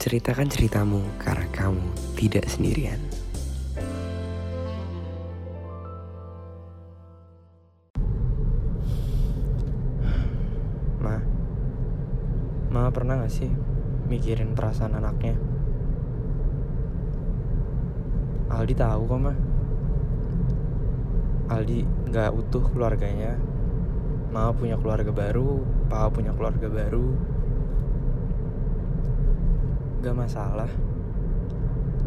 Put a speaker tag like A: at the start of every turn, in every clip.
A: Ceritakan ceritamu karena kamu tidak sendirian.
B: Ma, Mama pernah gak sih mikirin perasaan anaknya? Aldi tahu kok ma. Aldi gak utuh keluarganya. Mama punya keluarga baru, Papa punya keluarga baru. Gak masalah.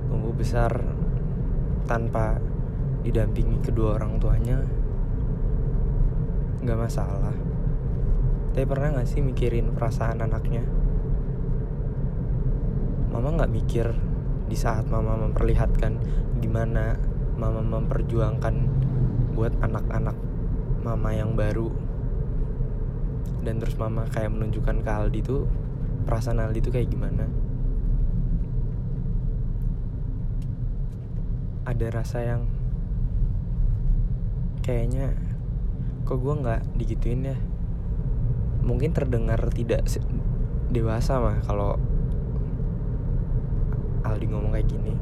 B: Tumbuh besar tanpa didampingi kedua orang tuanya. Gak masalah. Tapi pernah gak sih mikirin perasaan anaknya? Mama gak mikir di saat mama memperlihatkan gimana mama memperjuangkan buat anak-anak mama yang baru dan terus mama kayak menunjukkan ke Aldi tuh perasaan Aldi tuh kayak gimana ada rasa yang kayaknya kok gue nggak digituin ya. Mungkin terdengar tidak dewasa mah kalau Aldi ngomong kayak gini.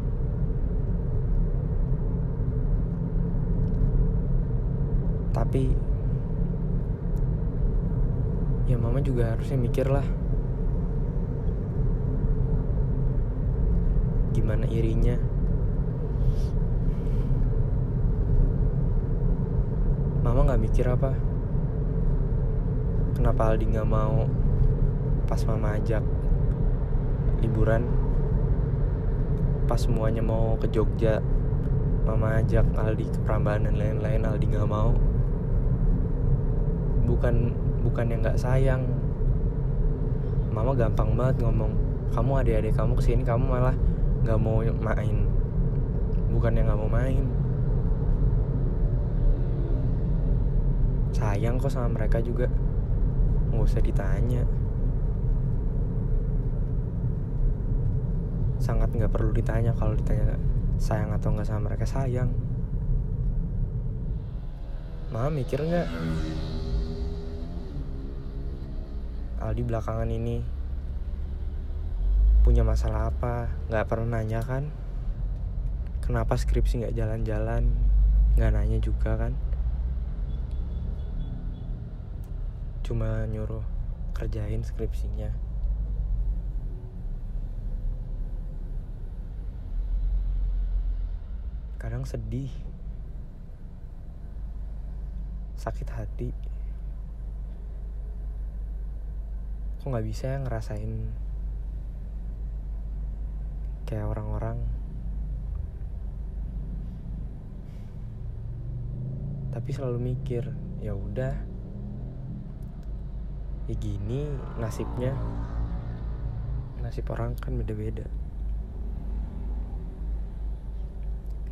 B: Tapi ya mama juga harusnya mikir lah. Gimana irinya mama nggak mikir apa? Kenapa Aldi nggak mau pas mama ajak liburan? Pas semuanya mau ke Jogja mama ajak Aldi ke Prambanan dan lain-lain Aldi nggak mau. Bukan bukan yang nggak sayang. Mama gampang banget ngomong kamu adik-adik kamu ke sini kamu malah nggak mau main. Bukan yang nggak mau main sayang kok sama mereka juga. Nggak usah ditanya. Sangat nggak perlu ditanya kalau ditanya sayang atau nggak sama mereka sayang. Mama mikir nggak? Aldi belakangan ini punya masalah apa? Nggak pernah nanya kan? Kenapa skripsi nggak jalan-jalan? Nggak nanya juga kan cuma nyuruh kerjain skripsinya. Kadang sedih. Sakit hati. Kok nggak bisa ya ngerasain kayak orang-orang? Tapi selalu mikir ya udah ya gini nasibnya. Nasib orang kan beda-beda.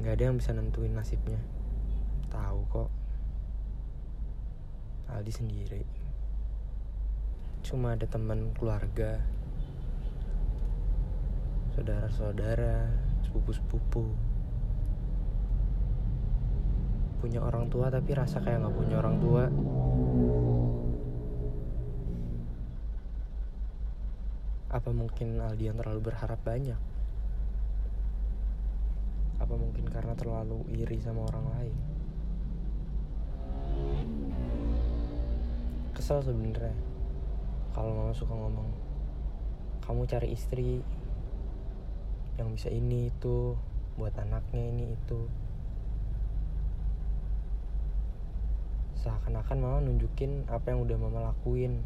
B: Nggak ada yang bisa nentuin nasibnya. Tahu kok. Aldi sendiri. Cuma ada teman keluarga. Saudara-saudara sepupu-sepupu. Punya orang tua tapi rasa kayak nggak punya orang tua apa mungkin Aldi yang terlalu berharap banyak? Apa mungkin karena terlalu iri sama orang lain? Kesel sebenarnya. Kalau mama suka ngomong kamu cari istri yang bisa ini itu buat anaknya ini itu. Seakan-akan mama nunjukin apa yang udah mama lakuin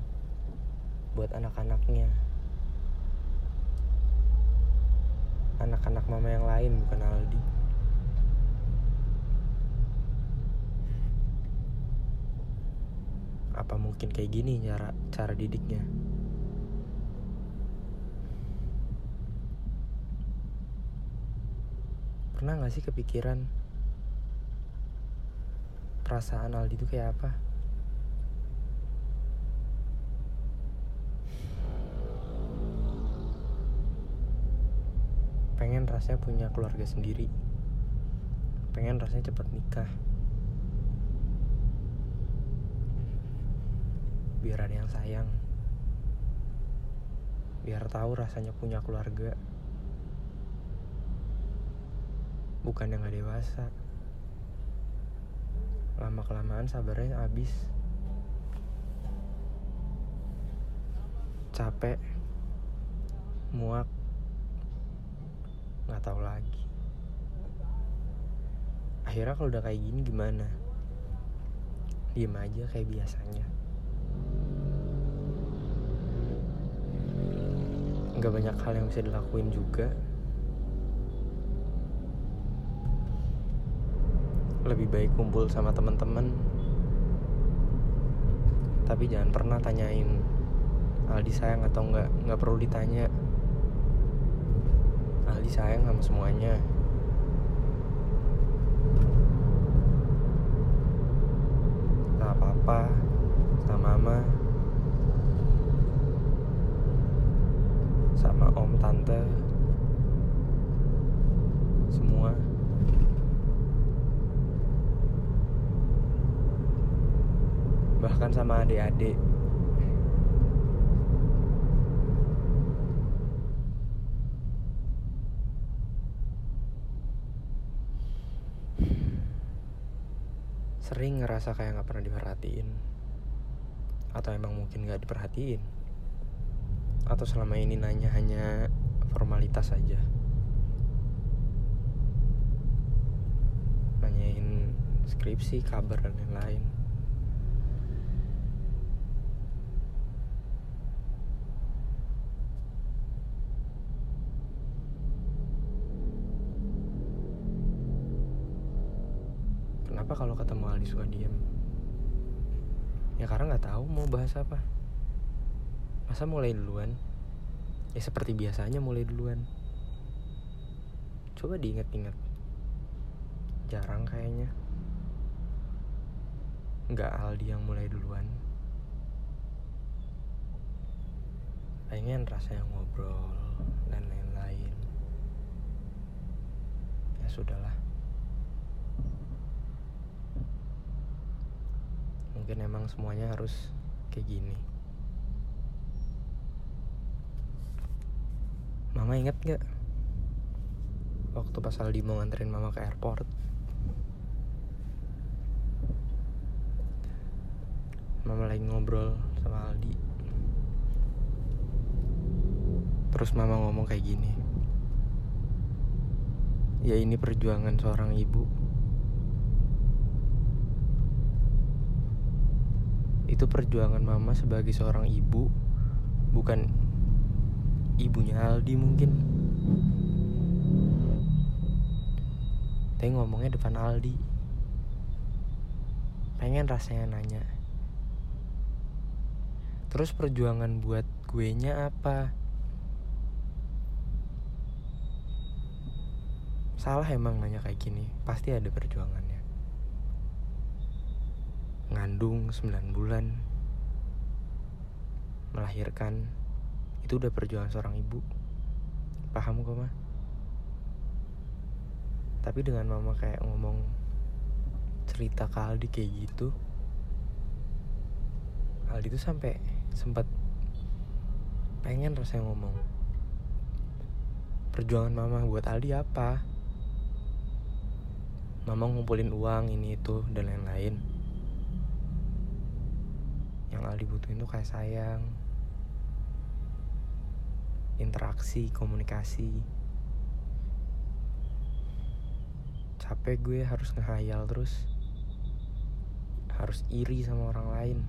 B: buat anak-anaknya anak-anak mama yang lain bukan Aldi. Apa mungkin kayak gini cara cara didiknya? Pernah gak sih kepikiran perasaan Aldi itu kayak apa pengen rasanya punya keluarga sendiri. Pengen rasanya cepet nikah. Biar ada yang sayang. Biar tahu rasanya punya keluarga. Bukan yang gak dewasa. Lama kelamaan sabarnya habis. Capek. Muak nggak tahu lagi. Akhirnya kalau udah kayak gini gimana? Diem aja kayak biasanya. Nggak banyak hal yang bisa dilakuin juga. Lebih baik kumpul sama teman-teman. Tapi jangan pernah tanyain Aldi sayang atau enggak nggak perlu ditanya Aldi sayang sama semuanya. Sama papa sama mama sama om tante semua. Bahkan sama adik-adik sering ngerasa kayak nggak pernah diperhatiin. Atau emang mungkin nggak diperhatiin. Atau selama ini nanya hanya formalitas saja nanyain skripsi kabar dan lain-lain Kenapa kalau ketemu Aldi suka diem? Ya karena nggak tahu mau bahas apa. Masa mulai duluan? Ya seperti biasanya mulai duluan. Coba diinget-inget. Jarang kayaknya. Nggak Aldi yang mulai duluan. Pengen rasanya ngobrol dan lain-lain. Ya sudahlah. Mungkin emang semuanya harus kayak gini. Mama inget gak Waktu pas Aldi mau nganterin mama ke airport. Mama lagi ngobrol sama Aldi. Terus mama ngomong kayak gini. Ya ini perjuangan seorang ibu itu perjuangan mama sebagai seorang ibu bukan ibunya Aldi mungkin. Tapi ngomongnya depan Aldi. Pengen rasanya nanya. Terus perjuangan buat gue nya apa? Salah emang nanya kayak gini. Pasti ada perjuangannya ngandung 9 bulan melahirkan itu udah perjuangan seorang ibu. Paham kok mah tapi dengan mama kayak ngomong cerita ke Aldi kayak gitu Aldi tuh sampai sempat pengen rasanya ngomong perjuangan mama buat Aldi apa? Mama ngumpulin uang ini itu dan lain-lain yang Aldi butuhin tuh kayak sayang. Interaksi komunikasi. Capek gue harus ngehayal terus. Harus iri sama orang lain.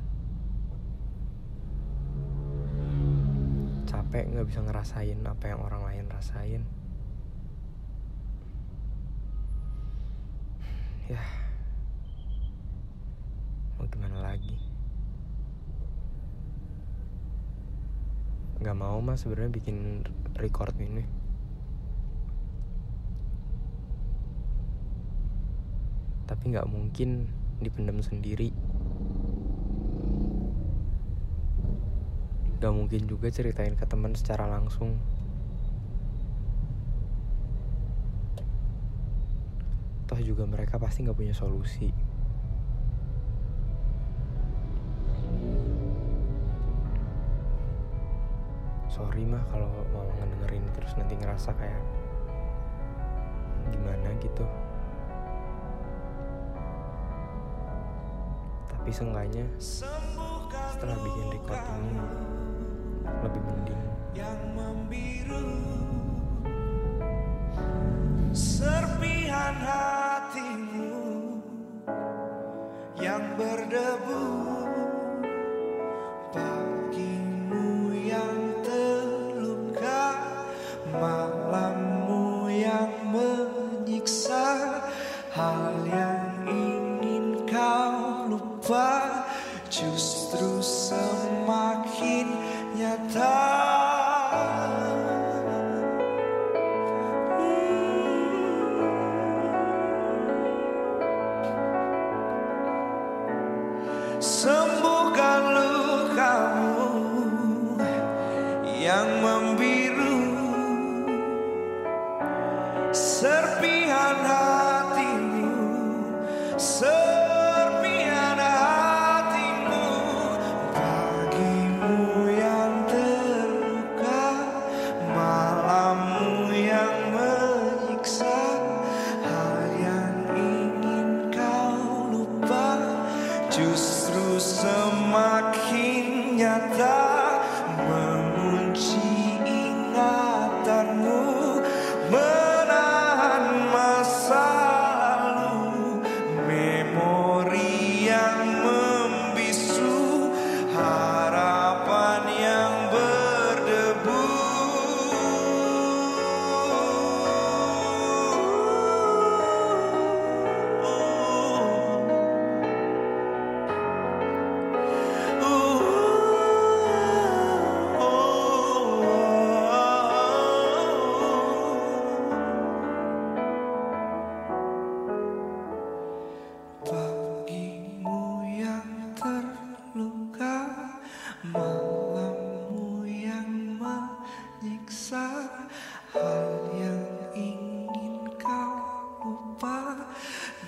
B: Capek nggak bisa ngerasain apa yang orang lain rasain. Ya. Mau gimana lagi nggak mau mas sebenarnya bikin record ini. Tapi nggak mungkin dipendam sendiri. Nggak mungkin juga ceritain ke teman secara langsung. Toh juga mereka pasti nggak punya solusi sorry mah kalau mama ngedengerin terus nanti ngerasa kayak gimana gitu. Tapi seenggaknya setelah bikin record ini lebih mending.
C: Yang membiru serpihan hatimu yang berdebu.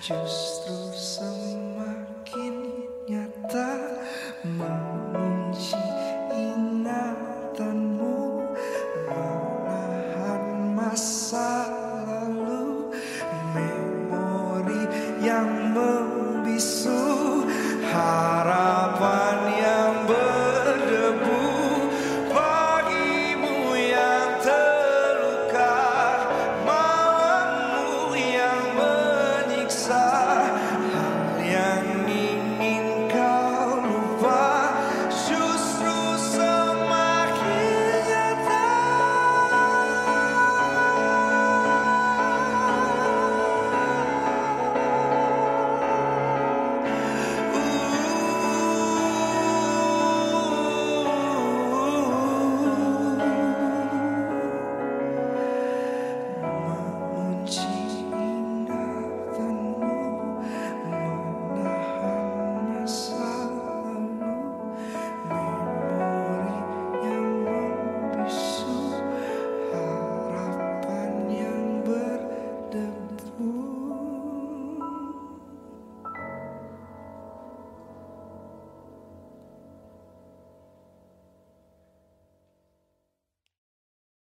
C: just